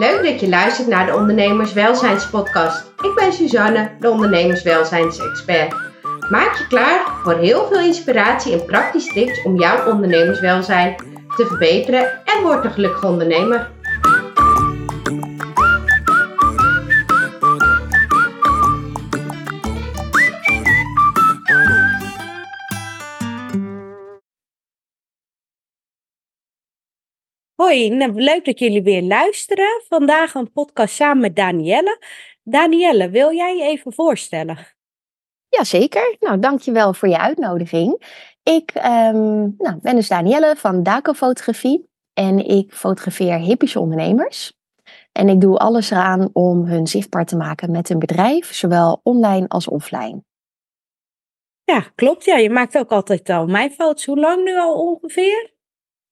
Leuk dat je luistert naar de Ondernemerswelzijnspodcast. Ik ben Suzanne, de ondernemerswelzijnsexpert. Maak je klaar voor heel veel inspiratie en praktische tips om jouw ondernemerswelzijn te verbeteren en word een gelukkige ondernemer. Hoi, nou, leuk dat jullie weer luisteren. Vandaag een podcast samen met Danielle. Danielle, wil jij je even voorstellen? Jazeker. Nou, dankjewel voor je uitnodiging. Ik ehm, nou, ben dus Danielle van Daco Fotografie en ik fotografeer hippische ondernemers. En ik doe alles eraan om hun zichtbaar te maken met hun bedrijf, zowel online als offline. Ja, klopt. Ja, je maakt ook altijd al mijn foto's. Hoe lang nu al ongeveer?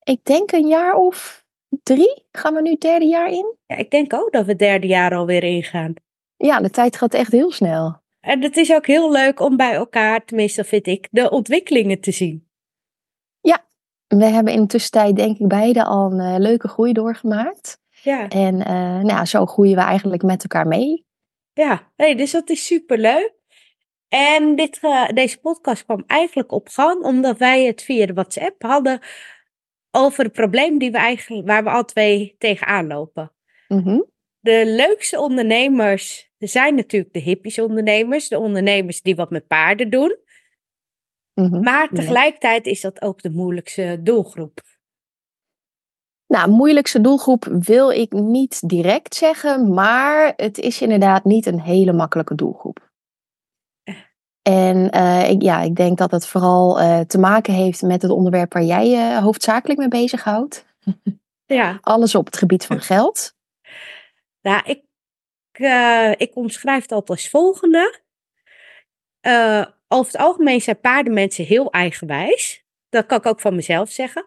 Ik denk een jaar of drie. Gaan we nu het derde jaar in? Ja, ik denk ook dat we het derde jaar alweer ingaan. Ja, de tijd gaat echt heel snel. En het is ook heel leuk om bij elkaar, tenminste vind ik, de ontwikkelingen te zien. Ja, we hebben in de tussentijd denk ik beide al een eh, leuke groei doorgemaakt. Ja. En uh, nou, zo groeien we eigenlijk met elkaar mee. Ja, hey, dus dat is superleuk. En dit, uh, deze podcast kwam eigenlijk op gang omdat wij het via de WhatsApp hadden over het probleem die we eigenlijk, waar we al twee tegenaan lopen. Mm De leukste ondernemers zijn natuurlijk de hippies ondernemers, de ondernemers die wat met paarden doen. Mhm. Maar tegelijkertijd is dat ook de moeilijkste doelgroep. Nou, moeilijkste doelgroep wil ik niet direct zeggen, maar het is inderdaad niet een hele makkelijke doelgroep. En uh, ik, ja, ik denk dat het vooral uh, te maken heeft met het onderwerp waar jij je uh, hoofdzakelijk mee bezighoudt. Ja. Alles op het gebied van geld. Nou, ik, ik omschrijf het altijd als volgende. over het algemeen zijn paardenmensen heel eigenwijs. Dat kan ik ook van mezelf zeggen.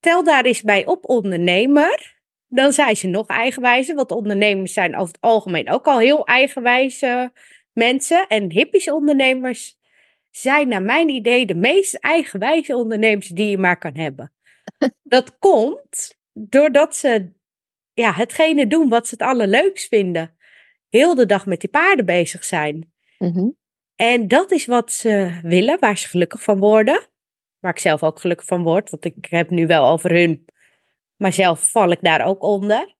Tel daar eens bij op ondernemer. Dan zijn ze nog eigenwijzer. Want ondernemers zijn over het algemeen ook al heel eigenwijs mensen en hippische ondernemers zijn naar mijn idee de meest eigenwijze ondernemers die je maar kan hebben. Dat komt doordat ze ja, hetgene doen wat ze het allerleukst vinden. Heel de dag met die paarden bezig zijn. Mm-hmm. En dat is wat ze willen, waar ze gelukkig van worden. Waar ik zelf ook gelukkig van word, want ik heb nu wel over hun. Maar zelf val ik daar ook onder.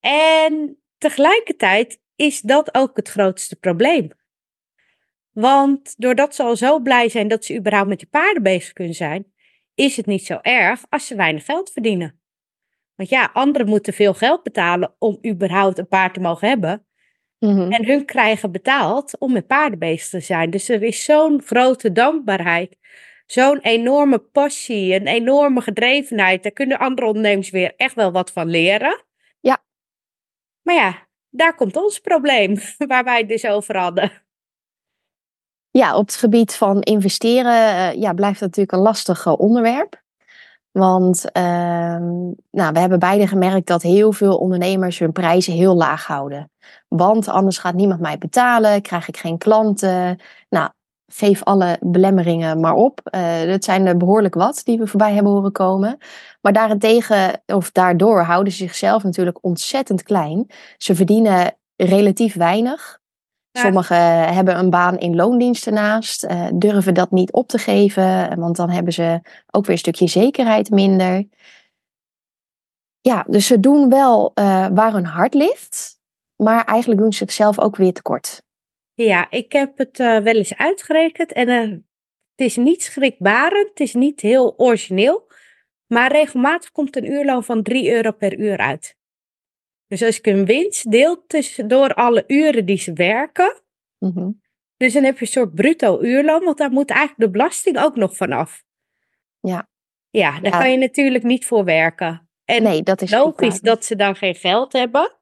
En tegelijkertijd is dat ook het grootste probleem. Want doordat ze al zo blij zijn dat ze überhaupt met die paarden bezig kunnen zijn, is het niet zo erg als ze weinig geld verdienen. Want ja, anderen moeten veel geld betalen om überhaupt een paard te mogen hebben. Mm-hmm. En hun krijgen betaald om met paarden bezig te zijn. Dus er is zo'n grote dankbaarheid. Zo'n enorme passie, een enorme gedrevenheid. Daar kunnen andere ondernemers weer echt wel wat van leren. Ja. Maar ja, daar komt ons probleem, waar wij het dus over hadden. Ja, op het gebied van investeren uh, ja, blijft dat natuurlijk een lastig uh, onderwerp. Want uh, nou, we hebben beide gemerkt dat heel veel ondernemers hun prijzen heel laag houden. Want anders gaat niemand mij betalen, krijg ik geen klanten. Nou, geef alle belemmeringen maar op. Uh, dat zijn er behoorlijk wat die we voorbij hebben horen komen. Maar daarentegen, of daardoor houden ze zichzelf natuurlijk ontzettend klein. Ze verdienen relatief weinig. Ja. Sommigen hebben een baan in loondienst ernaast, uh, durven dat niet op te geven, want dan hebben ze ook weer een stukje zekerheid minder. Ja, dus ze doen wel uh, waar hun hart ligt, maar eigenlijk doen ze zichzelf ook weer tekort. Ja, ik heb het uh, wel eens uitgerekend en uh, het is niet schrikbarend, het is niet heel origineel, maar regelmatig komt een uurloon van 3 euro per uur uit. Dus als ik een winst deel tussendoor alle uren die ze werken, mm-hmm. dus dan heb je een soort bruto uurloon, want daar moet eigenlijk de belasting ook nog vanaf. Ja. Ja, daar Ja. kan je natuurlijk niet voor werken. En Nee, dat is logisch dat ze dan geen geld hebben.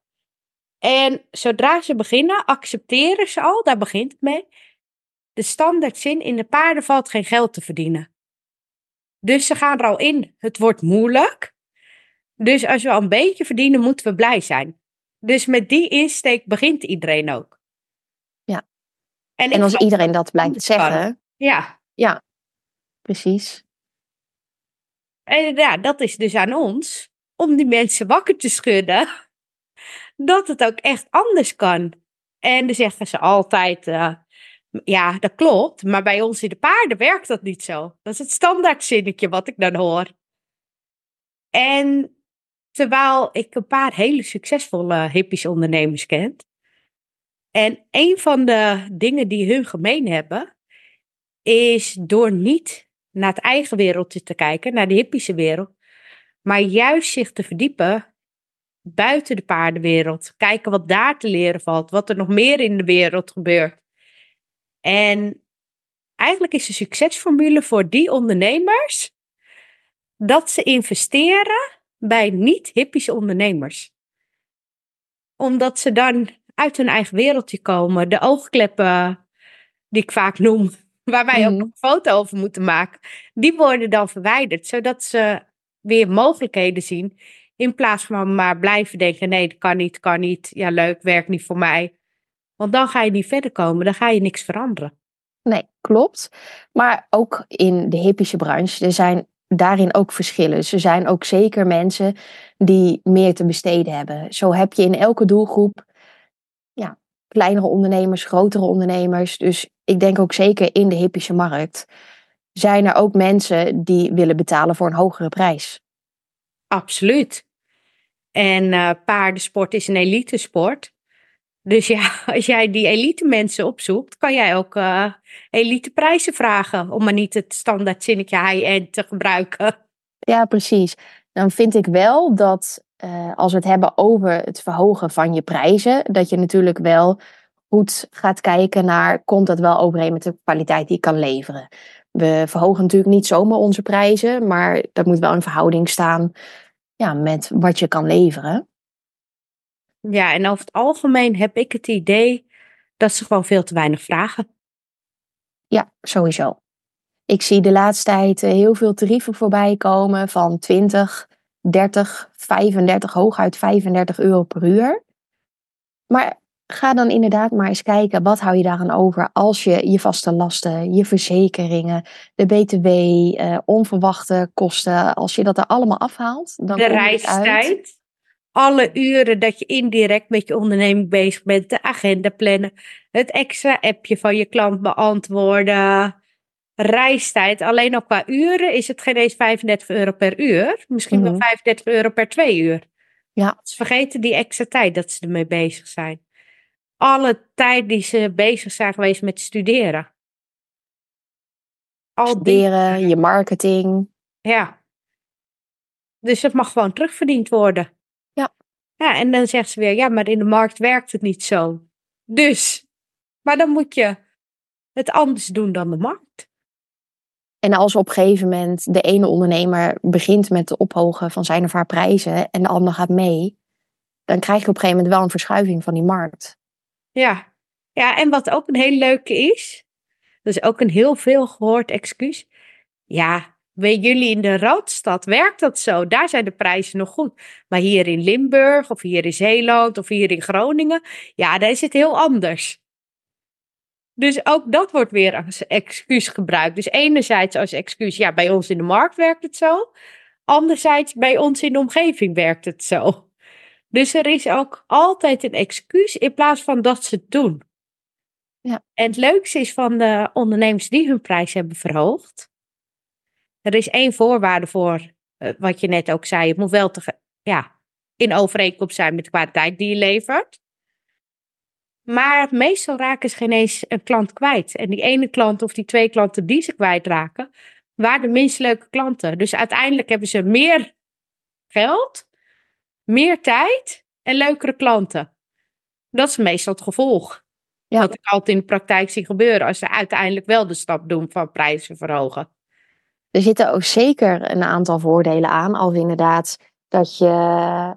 En zodra ze beginnen, accepteren ze al, daar begint het mee. De standaardzin in de paarden valt geen geld te verdienen. Dus ze gaan er al in, het wordt moeilijk. Dus als we al een beetje verdienen, moeten we blij zijn. Dus met die insteek begint iedereen ook. Ja. En, En als iedereen dat blijft zeggen, Ja, precies. en ja, dat is dus aan ons om die mensen wakker te schudden dat het ook echt anders kan. En dan zeggen ze altijd, uh, ja, dat klopt, maar bij ons in de paarden werkt dat niet zo. Dat is het standaardzinnetje wat ik dan hoor. En terwijl ik een paar hele succesvolle hippies ondernemers ken. En een van de dingen die hun gemeen hebben, is door niet naar het eigen wereldje te kijken, naar de hippische wereld, maar juist zich te verdiepen buiten de paardenwereld. Kijken wat daar te leren valt, wat er nog meer in de wereld gebeurt. En eigenlijk is de succesformule voor die ondernemers dat ze investeren bij niet-hippische ondernemers. Omdat ze dan uit hun eigen wereldje komen, de oogkleppen die ik vaak noem, waar wij ook mhm. een foto over moeten maken, die worden dan verwijderd, zodat ze weer mogelijkheden zien. In plaats van maar blijven denken: nee, dat kan niet, kan niet, ja, leuk, werkt niet voor mij. Want dan ga je niet verder komen, dan ga je niks veranderen. Nee, klopt. Maar ook in de hippische branche, er zijn daarin ook verschillen. Dus er zijn ook zeker mensen die meer te besteden hebben. Zo heb je in elke doelgroep ja, kleinere ondernemers, grotere ondernemers. Dus ik denk ook zeker in de hippische markt zijn er ook mensen die willen betalen voor een hogere prijs. Absoluut. En uh, paardensport is een elite sport. Dus ja, als jij die elite mensen opzoekt, kan jij ook uh, elite prijzen vragen. Om maar niet het standaard zinnetje high-end te gebruiken. Ja, precies. Dan vind ik wel dat uh, als we het hebben over het verhogen van je prijzen, dat je natuurlijk wel goed gaat kijken naar, komt dat wel overeen met de kwaliteit die ik kan leveren? We verhogen natuurlijk niet zomaar onze prijzen, maar dat moet wel in verhouding staan ja, met wat je kan leveren. Ja, en over het algemeen heb ik het idee dat ze gewoon veel te weinig vragen. Ja, sowieso. Ik zie de laatste tijd eh, heel veel tarieven voorbij komen van 20, 30, 35, hooguit 35 euro per uur. Maar ga dan inderdaad maar eens kijken, wat hou je daaraan over als je je vaste lasten, je verzekeringen, de btw, eh, onverwachte kosten, als je dat er allemaal afhaalt. Dan de reistijd alle uren dat je indirect met je onderneming bezig bent, de agenda plannen, het extra appje van je klant beantwoorden, reistijd. Alleen al qua uren is het geen eens 35 euro per uur, misschien wel 35 mhm. euro per twee uur. Ja. Ze vergeten die extra tijd dat ze ermee bezig zijn. Alle tijd die ze bezig zijn geweest met studeren. Al studeren, die... je marketing. Ja. Dus het mag gewoon terugverdiend worden. Ja, en dan zegt ze weer, ja, maar in de markt werkt het niet zo. Dus, maar dan moet je het anders doen dan de markt. En als op een gegeven moment de ene ondernemer begint met het ophogen van zijn of haar prijzen en de ander gaat mee, dan krijg je op een gegeven moment wel een verschuiving van die markt. Ja, ja en wat ook een heel leuke is, dat is ook een heel veel gehoord excuus. Ja, bij jullie in de Roodstad werkt dat zo. Daar zijn de prijzen nog goed. Maar hier in Limburg of hier in Zeeland of hier in Groningen, ja, daar is het heel anders. Dus ook dat wordt weer als excuus gebruikt. Dus enerzijds als excuus, ja, bij ons in de markt werkt het zo. Anderzijds, bij ons in de omgeving werkt het zo. Dus er is ook altijd een excuus in plaats van dat ze het doen. Ja. En het leukste is van de ondernemers die hun prijs hebben verhoogd er is één voorwaarde voor, uh, wat je net ook zei. Het moet wel te, ja, in overeenkomst zijn met de kwaliteit die je levert. Maar meestal raken ze geen eens een klant kwijt. En die ene klant of die twee klanten die ze kwijtraken, waren de minst leuke klanten. Dus uiteindelijk hebben ze meer geld, meer tijd en leukere klanten. Dat is meestal het gevolg. Ja. Wat ik altijd in de praktijk zie gebeuren als ze uiteindelijk wel de stap doen van prijzen verhogen. Er zitten ook zeker een aantal voordelen aan. Als inderdaad dat je uh,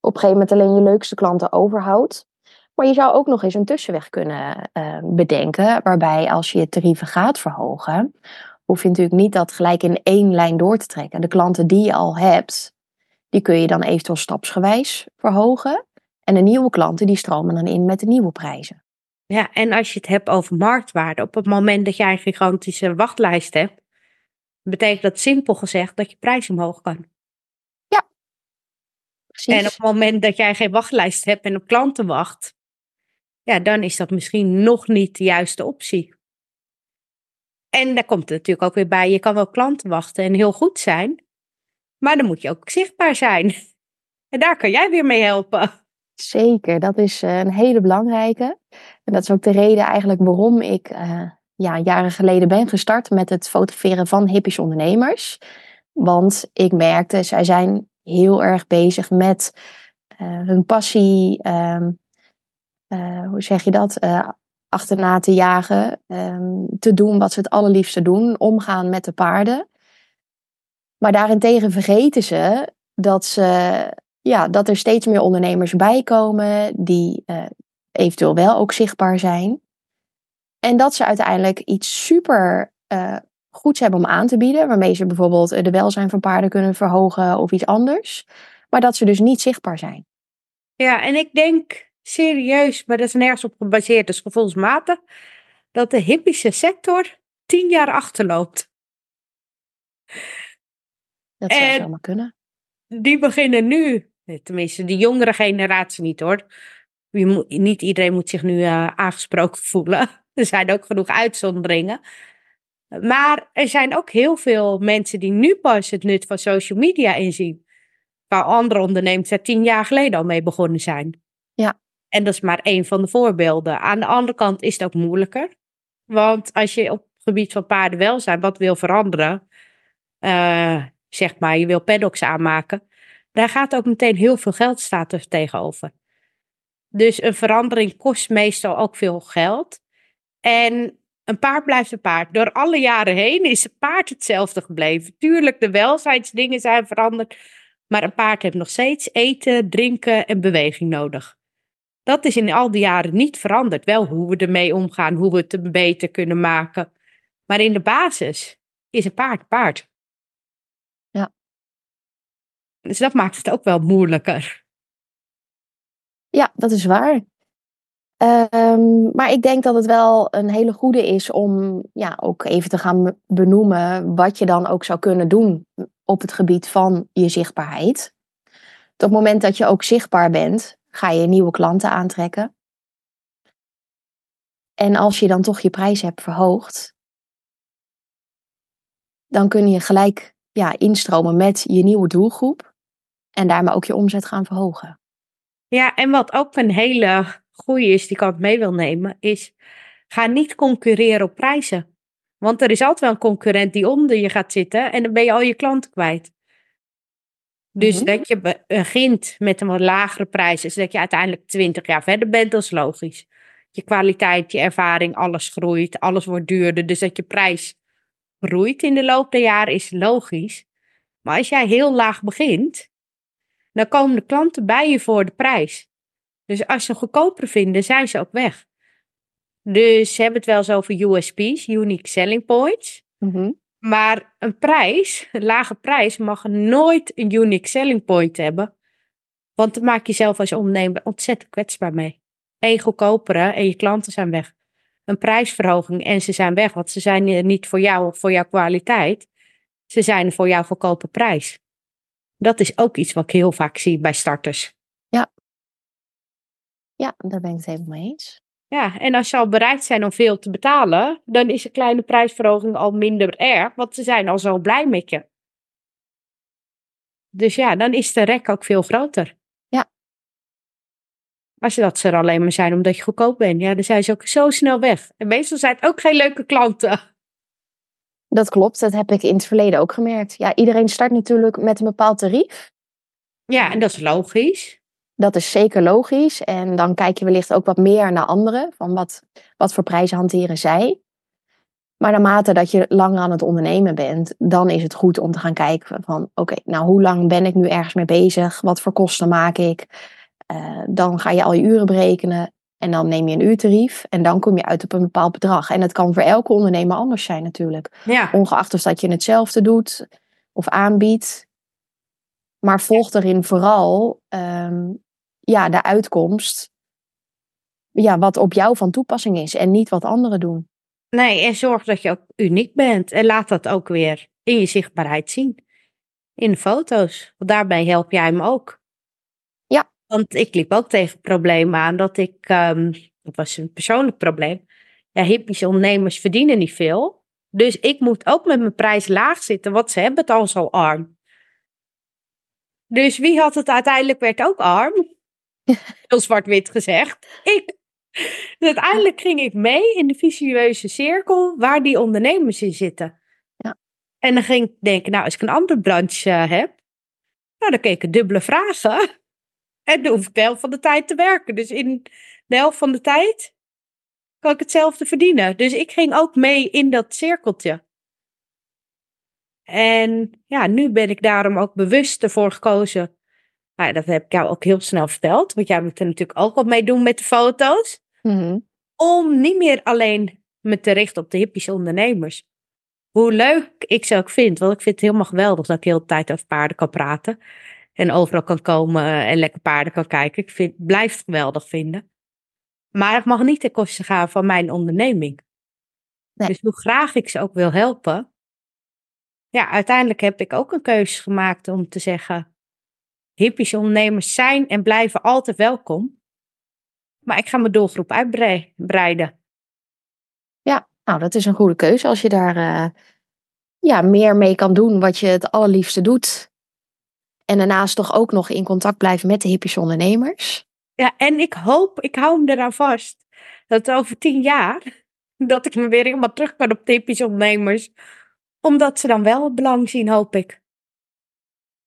op een gegeven moment alleen je leukste klanten overhoudt. Maar je zou ook nog eens een tussenweg kunnen uh, bedenken. Waarbij als je je tarieven gaat verhogen. Hoef je natuurlijk niet dat gelijk in één lijn door te trekken. De klanten die je al hebt. Die kun je dan eventueel stapsgewijs verhogen. En de nieuwe klanten die stromen dan in met de nieuwe prijzen. Ja, en als je het hebt over marktwaarde. Op het moment dat jij een gigantische wachtlijst hebt betekent dat simpel gezegd dat je prijs omhoog kan. Ja, Precies. En op het moment dat jij geen wachtlijst hebt en op klanten wacht, ja, dan is dat misschien nog niet de juiste optie. En daar komt het natuurlijk ook weer bij, je kan wel klanten wachten en heel goed zijn, maar dan moet je ook zichtbaar zijn. En daar kan jij weer mee helpen. Zeker, dat is eh, een hele belangrijke. En dat is ook de reden eigenlijk waarom ik uh, ja, jaren geleden ben gestart met het fotograferen van hippies ondernemers. Want ik merkte, zij zijn heel erg bezig met uh, hun passie, um, hoe zeg je dat, achterna te jagen, um, te doen wat ze het allerliefste doen, omgaan met de paarden. Maar daarentegen vergeten ze dat ze ja, dat er steeds meer ondernemers bij komen die uh, eventueel wel ook zichtbaar zijn. En dat ze uiteindelijk iets super uh, goeds hebben om aan te bieden, waarmee ze bijvoorbeeld de welzijn van paarden kunnen verhogen of iets anders, maar dat ze dus niet zichtbaar zijn. Ja, en ik denk serieus, maar dat is nergens op gebaseerd, dus gevoelsmatig, dat de hippische sector tien jaar achterloopt. Dat zou en zomaar kunnen. Die beginnen nu Tenminste, de jongere generatie niet hoor. Moet, niet iedereen moet zich nu uh, aangesproken voelen. Er zijn ook genoeg uitzonderingen. Maar er zijn ook heel veel mensen die nu pas het nut van social media inzien. Waar andere ondernemers er tien jaar geleden al mee begonnen zijn. Ja. En dat is maar één van de voorbeelden. Aan de andere kant is het ook moeilijker. Want als je op het gebied van paardenwelzijn wat wil veranderen. Uh, zeg maar, je wil paddocks aanmaken daar gaat ook meteen heel veel geld staat er tegenover. Dus een verandering kost meestal ook veel geld. En een paard blijft een paard. Door alle jaren heen is het paard hetzelfde gebleven. Tuurlijk, de welzijnsdingen zijn veranderd. Maar een paard heeft nog steeds eten, drinken en beweging nodig. Dat is in al die jaren niet veranderd. Wel hoe we ermee omgaan, hoe we het beter kunnen maken. Maar in de basis is een paard paard. Dus dat maakt het ook wel moeilijker. Ja, dat is waar. Um, maar ik denk dat het wel een hele goede is om ja, ook even te gaan benoemen wat je dan ook zou kunnen doen op het gebied van je zichtbaarheid. Op het moment dat je ook zichtbaar bent, ga je nieuwe klanten aantrekken. En als je dan toch je prijs hebt verhoogd, dan kun je gelijk ja, instromen met je nieuwe doelgroep. En daarmee ook je omzet gaan verhogen. Ja, en wat ook een hele goede is, die ik altijd mee wil nemen, is ga niet concurreren op prijzen. Want er is altijd wel een concurrent die onder je gaat zitten en dan ben je al je klanten kwijt. Dus mm dat je begint met een wat lagere prijs, dus dat je uiteindelijk 20 jaar verder bent, dat is logisch. Je kwaliteit, je ervaring, alles groeit, alles wordt duurder. Dus dat je prijs groeit in de loop der jaren is logisch. Maar als jij heel laag begint, dan komen de klanten bij je voor de prijs. Dus als ze goedkoper vinden, zijn ze ook weg. Dus ze hebben het wel eens over USP's, Unique Selling Points. Mhm. Maar een prijs, een lage prijs, mag nooit een unique selling point hebben. Want dan maak je zelf als ondernemer ontzettend kwetsbaar mee. Eén goedkopere en je klanten zijn weg. Een prijsverhoging en ze zijn weg, want ze zijn niet voor jou of voor jouw kwaliteit. Ze zijn voor jouw goedkope prijs. Dat is ook iets wat ik heel vaak zie bij starters. Ja, ja daar ben ik het helemaal mee eens. Ja, en als ze al bereid zijn om veel te betalen, dan is een kleine prijsverhoging al minder erg, want ze zijn al zo blij met je. Dus ja, dan is de rek ook veel groter. Ja. Als dat ze er alleen maar zijn omdat je goedkoop bent, ja, dan zijn ze ook zo snel weg. En meestal zijn het ook geen leuke klanten. Dat klopt, dat heb ik in het verleden ook gemerkt. Ja, iedereen start natuurlijk met een bepaald tarief. Ja, en dat is logisch. Dat is zeker logisch. En dan kijk je wellicht ook wat meer naar anderen. Van wat, wat voor prijzen hanteren zij. Maar naarmate dat je langer aan het ondernemen bent, dan is het goed om te gaan kijken van oké, nou hoe lang ben ik nu ergens mee bezig? Wat voor kosten maak ik? Uh, dan ga je al je uren berekenen. En dan neem je een uurtarief en dan kom je uit op een bepaald bedrag. En het kan voor elke ondernemer anders zijn natuurlijk. Ja. Ongeacht of dat je hetzelfde doet of aanbiedt. Maar volg erin vooral um, ja, de uitkomst. Ja, wat op jou van toepassing is en niet wat anderen doen. Nee, en zorg dat je ook uniek bent. En laat dat ook weer in je zichtbaarheid zien. In de foto's. Want daarbij help jij hem ook. Want ik liep ook tegen problemen aan dat ik, ehm dat was een persoonlijk probleem. Ja, hippische ondernemers verdienen niet veel. Dus ik moet ook met mijn prijs laag zitten, want ze hebben het al zo arm. Dus wie had het uiteindelijk werd ook arm? Heel zwart-wit gezegd. Ik. Dus uiteindelijk ging ik mee in de visueuze cirkel waar die ondernemers in zitten. Ja. En dan ging ik denken, nou, als ik een andere branche eh, heb, nou, dan kreeg ik dubbele vragen. En dan hoef ik de helft van de tijd te werken. Dus in de helft van de tijd kan ik hetzelfde verdienen. Dus ik ging ook mee in dat cirkeltje. En ja, nu ben ik daarom ook bewust ervoor gekozen. Nou, dat heb ik jou ook heel snel verteld. Want jij moet er natuurlijk ook wat mee doen met de foto's. Mhm. Om niet meer alleen me te richten op de hippische ondernemers. Hoe leuk ik ze ook vind. Want ik vind het helemaal geweldig dat ik heel de tijd over paarden kan praten. En overal kan komen en lekker paarden kan kijken. Ik vind, blijf het geweldig vinden. Maar het mag niet ten koste gaan van mijn onderneming. Nee. Dus hoe graag ik ze ook wil helpen. Ja, uiteindelijk heb ik ook een keuze gemaakt om te zeggen. Hippische ondernemers zijn en blijven altijd welkom. Maar ik ga mijn doelgroep uitbreiden. Ja, nou, dat is een goede keuze als je daar eh, ja, meer mee kan doen wat je het allerliefste doet. En daarnaast toch ook nog in contact blijven met de hippische ondernemers. Ja, en ik hoop, ik hou hem eraan vast, dat over tien jaar, dat ik me weer helemaal terug kan op de hippische ondernemers. Omdat ze dan wel belang zien, hoop ik.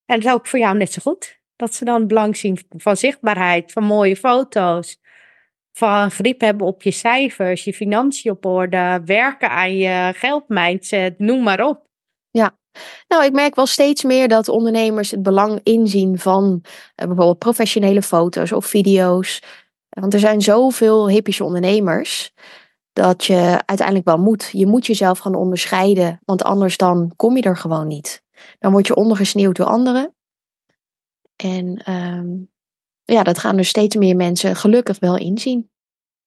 En dat is ook voor jou net zo goed. Dat ze dan belang zien van zichtbaarheid, van mooie foto's. Van grip hebben op je cijfers, je financiën op orde, werken aan je geldmindset, noem maar op. Nou, ik merk wel steeds meer dat ondernemers het belang inzien van eh, bijvoorbeeld professionele foto's of video's. Want er zijn zoveel hippische ondernemers dat je uiteindelijk wel moet. Je moet jezelf gaan onderscheiden, want anders dan kom je er gewoon niet. Dan word je ondergesneeuwd door anderen. En ehm, ja, dat gaan dus steeds meer mensen gelukkig wel inzien.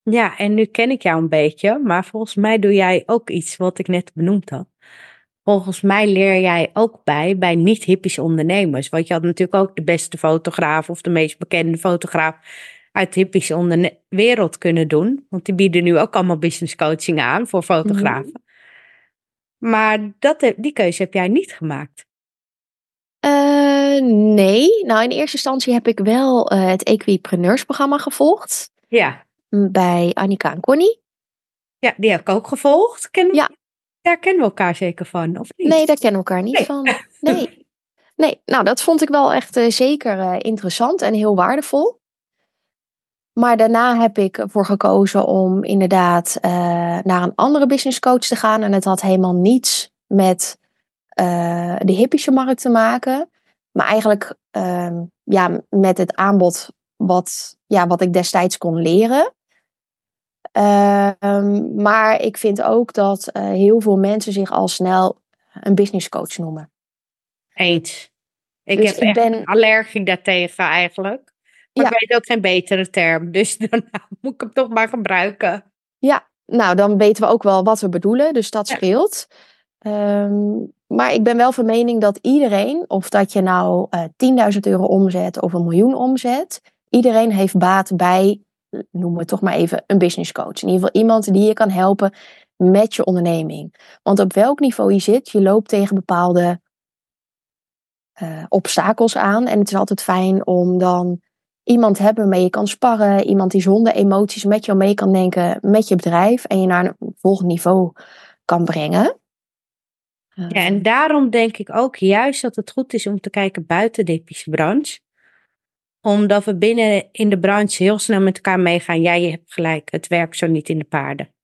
Ja, en nu ken ik jou een beetje, maar volgens mij doe jij ook iets wat ik net benoemd had. Volgens mij leer jij ook bij bij niet-hippische ondernemers. Want je had natuurlijk ook de beste fotograaf of de meest bekende fotograaf uit de hippische onderne- wereld kunnen doen. Want die bieden nu ook allemaal business coaching aan voor fotografen. Maar dat, die keuze heb jij niet gemaakt. Eh, nee, nou in eerste instantie heb ik wel eh, het Equipreneursprogramma gevolgd Ja, bij Annika en Connie. ja die heb ik ook gevolgd. Ken, Ja. Daar kennen we elkaar zeker van, of niet? Nee, daar kennen we elkaar niet Nee. van. Nee. nee, nou dat vond ik wel echt eh, zeker eh, interessant en heel waardevol. Maar daarna heb ik ervoor gekozen om inderdaad eh, naar een andere business coach te gaan. En het had helemaal niets met de hippische markt te maken. Maar eigenlijk ehm, ja, met het aanbod wat, ja, wat ik destijds kon leren. Ehm, maar ik vind ook dat eh, heel veel mensen zich al snel een business coach noemen. Eens. Ik Dus heb ik echt ben- een allergie daartegen eigenlijk. Maar Ja. ik weet ook geen betere term. Dus dan moet ik hem toch maar gebruiken. Nou, dan weten we ook wel wat we bedoelen, dus dat Ja. scheelt. Ehm, maar ik ben wel van mening dat iedereen, of dat je nou eh 10.000 euro omzet of een miljoen omzet, iedereen heeft baat bij, noemen we het toch maar even, een business coach. In ieder geval iemand die je kan helpen met je onderneming. Want op welk niveau je zit, je loopt tegen bepaalde eh, obstakels aan. En het is altijd fijn om dan iemand te hebben waarmee je kan sparren. Iemand die zonder emoties met jou mee kan denken met je bedrijf. En je naar een volgend niveau kan brengen. Ja, en daarom denk ik ook juist dat het goed is om te kijken buiten de hippische branche. Omdat we binnen in de branche heel snel met elkaar meegaan. Ja, je hebt gelijk, het werkt zo niet in de paarden.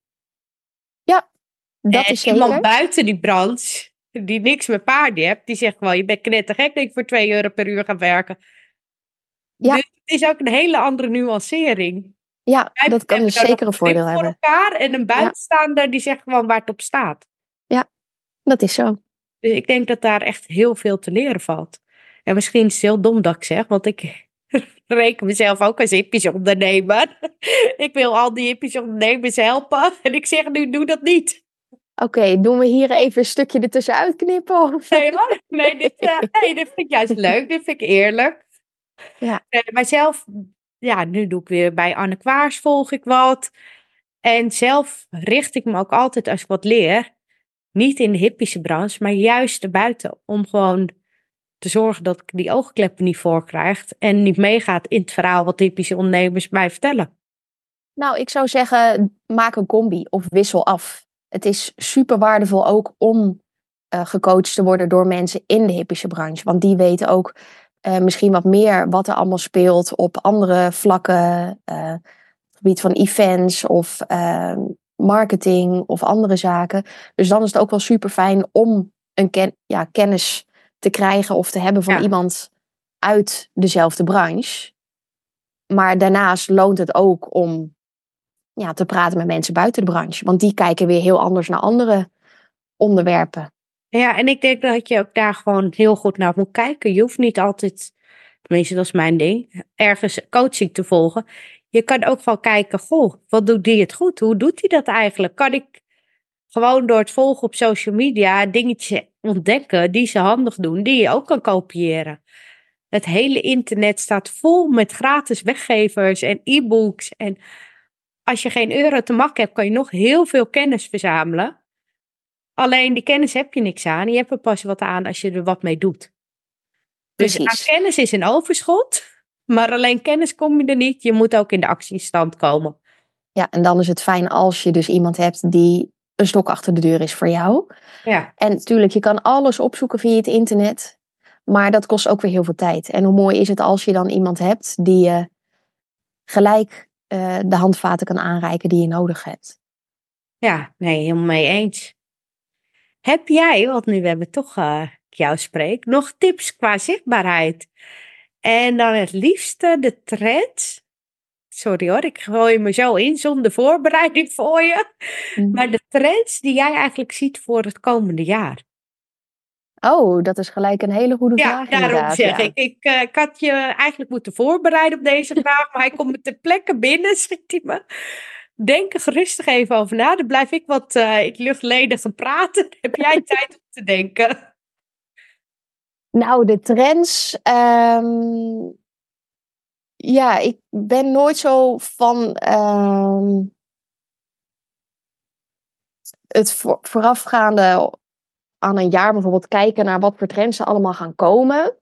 dat en is iemand zeker. buiten die branche, die niks met paarden hebt, die zegt gewoon, je bent knettergek dat ik voor 2 euro per uur ga werken. Ja. Dus het is ook een hele andere nuancering. Ja, dat kan dus zeker een voordeel begrip hebben. Voor elkaar en een buitenstaander die zegt gewoon waar het op staat. Dat is zo. Dus ik denk dat daar echt heel veel te leren valt. En misschien is het heel dom dat ik zeg, want ik reken mezelf ook als hippische ondernemer. ik wil al die hippische ondernemers helpen. En ik zeg nu, doe dat niet. Oké, doen we hier even een stukje ertussenuit knippen? Of? Nee. Nee, dit, eh, nee, dit vind ik juist leuk. Dit vind ik eerlijk. Ja. Uh, maar zelf, ja, nu doe ik weer bij Anne Kwaars volg ik wat. En zelf richt ik me ook altijd als ik wat leer, niet in de hippische branche, maar juist erbuiten. Om gewoon te zorgen dat ik die oogkleppen niet voor krijg en niet meegaat in het verhaal wat typische ondernemers mij vertellen. Nou, ik zou zeggen, maak een combi of wissel af. Het is super waardevol ook om uh, gecoacht te worden door mensen in de hippische branche. Want die weten ook uh, misschien wat meer wat er allemaal speelt op andere vlakken. Uh, gebied van events of marketing of andere zaken. Dus dan is het ook wel super fijn om een ja, kennis te krijgen of te hebben van Ja. iemand uit dezelfde branche. Maar daarnaast loont het ook om ja, te praten met mensen buiten de branche. Want die kijken weer heel anders naar andere onderwerpen. Ja, en ik denk dat je ook daar gewoon heel goed naar moet kijken. Je hoeft niet altijd, tenminste dat is mijn ding, ergens coaching te volgen. Je kan ook gewoon kijken, goh, wat doet die het goed? Hoe doet hij dat eigenlijk? Kan ik gewoon door het volgen op social media dingetjes ontdekken die ze handig doen, die je ook kan kopiëren? Het hele internet staat vol met gratis weggevers en e-books. En als je geen euro te mak hebt, kan je nog heel veel kennis verzamelen. Alleen die kennis heb je niks aan. Je hebt er pas wat aan als je er wat mee doet. Dus aan kennis is een overschot. Maar alleen kennis kom je er niet. Je moet ook in de actiestand komen. Ja, en dan is het fijn als je dus iemand hebt die een stok achter de deur is voor jou. Ja, En natuurlijk, je kan alles opzoeken via het internet. Maar dat kost ook weer heel veel tijd. En hoe mooi is het als je dan iemand hebt die je gelijk eh, de handvaten kan aanreiken die je nodig hebt. ja nee, helemaal mee eens. Heb jij, want nu we hebben toch eh, ik jou spreek, nog tips qua zichtbaarheid? En dan het liefste de trends. Sorry hoor, ik gooi me zo in zonder voorbereiding voor je. Maar de trends die jij eigenlijk ziet voor het komende jaar. Oh, dat is gelijk een hele goede Ja, vraag. daarom inderdaad, zeg ja. ik. Ik, eh, ik had je eigenlijk moeten voorbereiden op deze vraag, maar hij komt me ter plekke binnen, schiet hij me. Denk er gerustig even over na. Dan blijf ik wat eh ik luchtledige praten. Heb jij tijd om te denken. Nou, de trends. ehm, ja, ik ben nooit zo van ehm, het voor- voorafgaande aan een jaar bijvoorbeeld kijken naar wat voor trends er allemaal gaan komen.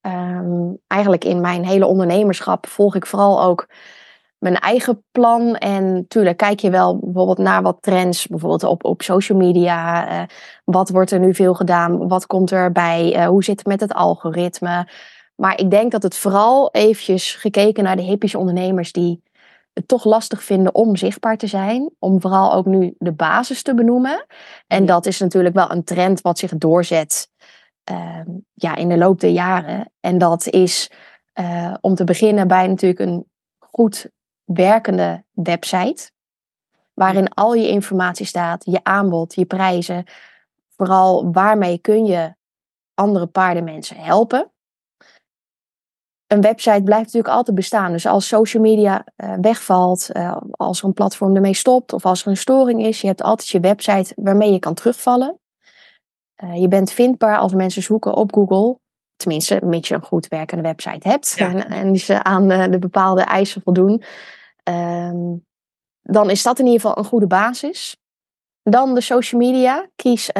Ehm, eigenlijk in mijn hele ondernemerschap volg ik vooral ook mijn eigen plan. En natuurlijk kijk je wel bijvoorbeeld naar wat trends, bijvoorbeeld op, op social media. eh, wat wordt er nu veel gedaan? Wat komt erbij? Eh, hoe zit het met het algoritme? Maar ik denk dat het vooral eventjes gekeken naar de hippische ondernemers die het toch lastig vinden om zichtbaar te zijn. Om vooral ook nu de basis te benoemen. En dat is natuurlijk wel een trend wat zich doorzet ehm, ja, in de loop der jaren. En dat is eh, om te beginnen bij natuurlijk een goed werkende website. Waarin al je informatie staat, je aanbod, je prijzen. Vooral waarmee kun je andere paardenmensen helpen. Een website blijft natuurlijk altijd bestaan. Dus als social media eh, wegvalt, eh, als er een platform ermee stopt of als er een storing is, je hebt altijd je website waarmee je kan terugvallen. Eh, je bent vindbaar als mensen zoeken op Google. Tenminste, mits je een goed werkende website hebt Ja. en, en ze aan de bepaalde eisen voldoen. Ehm, dan is dat in ieder geval een goede basis. Dan de social media. Kies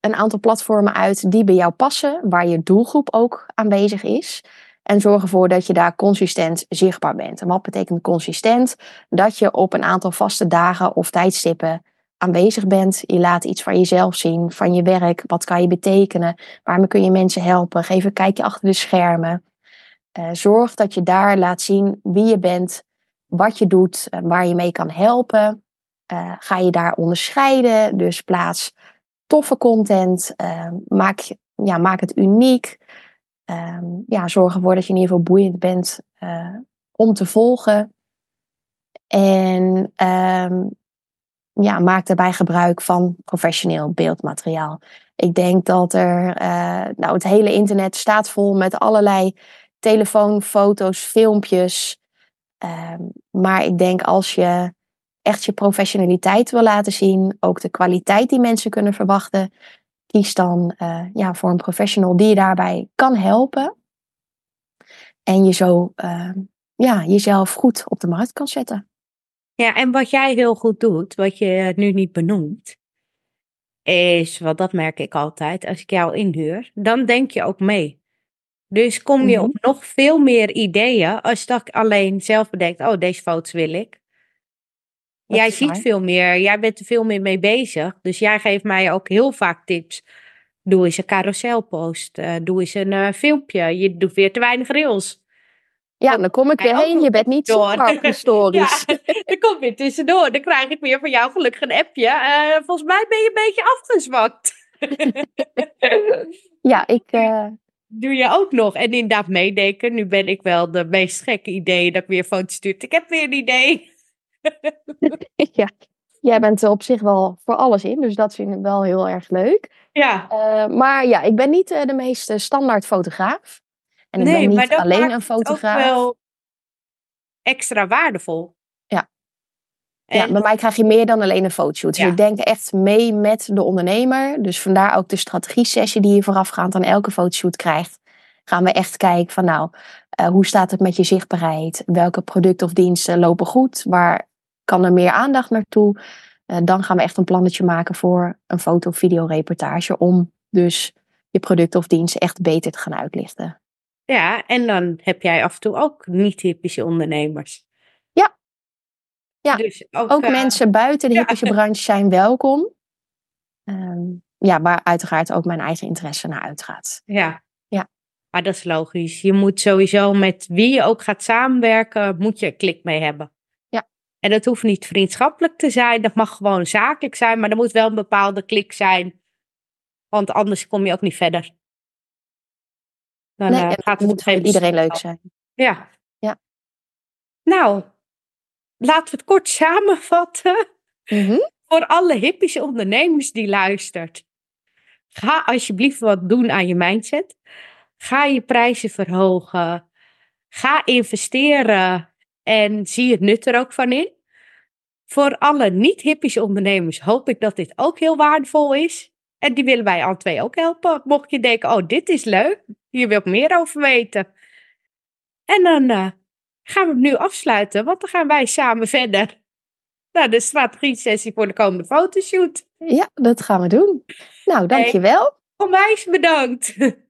een aantal platformen uit die bij jou passen, waar je doelgroep ook aanwezig is. En zorg ervoor dat je daar consistent zichtbaar bent. En wat betekent consistent? Dat je op een aantal vaste dagen of tijdstippen aanwezig bent. Je laat iets van jezelf zien, van je werk. Wat kan je betekenen? Waarmee kun je mensen helpen? Geef een kijkje achter de schermen. Eh, zorg dat je daar laat zien wie je bent, wat je doet, waar je mee kan helpen. Eh, ga je daar onderscheiden? Dus plaats toffe content. eh, maak, ja, maak het uniek. Ehm, ja, zorg ervoor dat je in ieder geval boeiend bent eh, om te volgen. En ehm, ja, maak daarbij gebruik van professioneel beeldmateriaal. Ik denk dat er, eh, nou, het hele internet staat vol met allerlei telefoon, foto's, filmpjes. Ehm, maar ik denk als je echt je professionaliteit wil laten zien, ook de kwaliteit die mensen kunnen verwachten, kies dan eh, ja, voor een professional die je daarbij kan helpen. En je zo uh, ja, jezelf goed op de markt kan zetten. Ja, en wat jij heel goed doet, wat je nu niet benoemt, is, want dat merk ik altijd, als ik jou inhuur, dan denk je ook mee. Dus kom je op nog veel meer ideeën als dat ik alleen zelf bedenk, oh, deze foto's wil ik. Jij ziet veel meer, jij bent er veel meer mee bezig. Dus jij geeft mij ook heel vaak tips. Doe eens een carouselpost, uh, doe eens een uh, filmpje, je doet weer te weinig rails. Ja, dan kom ik weer heen. Je bent niet zo historisch. ja, dan kom weer tussendoor. Dan krijg ik weer van jou gelukkig een appje. Uh, volgens mij ben je een beetje afgezwakt. ja, ik... Uh... Doe je ook nog. En inderdaad meedenken. Nu ben ik wel de meest gekke ideeën dat ik weer foto's stuur. Ik heb weer een idee. ja, jij bent er op zich wel voor alles in. Dus dat vind ik wel heel erg leuk. Ja. Uh, maar ja, ik ben niet de meest standaard fotograaf. En ik nee, ben niet maar dat alleen maakt een fotograaf. ook wel extra waardevol. Ja. En, Ja, bij mij krijg je meer dan alleen een fotoshoot. Dus Ja. ik denk echt mee met de ondernemer. Dus vandaar ook de strategie-sessie die je voorafgaand aan elke fotoshoot krijgt. Gaan we echt kijken van nou, eh, hoe staat het met je zichtbaarheid? Welke producten of diensten lopen goed? Waar kan er meer aandacht naartoe? Eh, dan gaan we echt een plannetje maken voor een foto- of videoreportage. Om dus je product of dienst echt beter te gaan uitlichten. ja, en dan heb jij af en toe ook niet-typische ondernemers. Ja. Ja, Dus ook, Ook eh, mensen buiten de ja. branche zijn welkom. Ehm, ja, waar uiteraard ook mijn eigen interesse naar uitgaat. Ja. Ja. Maar dat is logisch. Je moet sowieso met wie je ook gaat samenwerken, moet je een klik mee hebben. En dat hoeft niet vriendschappelijk te zijn, dat mag gewoon zakelijk zijn, maar er moet wel een bepaalde klik zijn. Want anders kom je ook niet verder. Dan Nee, eh, gaat het moet voor iedereen leuk zijn. Ja. Ja. Nou, laten we het kort samenvatten. Mhm. Voor alle hippische ondernemers die luistert. Ga alsjeblieft wat doen aan je mindset. Ga je prijzen verhogen. Ga investeren en zie het nut er ook van in. Voor alle niet-hippische ondernemers hoop ik dat dit ook heel waardevol is. En die willen wij alle twee ook helpen. Mocht je denken, oh dit is leuk, hier wil ik meer over weten. En dan eh, gaan we het nu afsluiten, want dan gaan wij samen verder naar de strategie-sessie voor de komende fotoshoot. Ja, dat gaan we doen. Nou, dankjewel. Onwijs bedankt.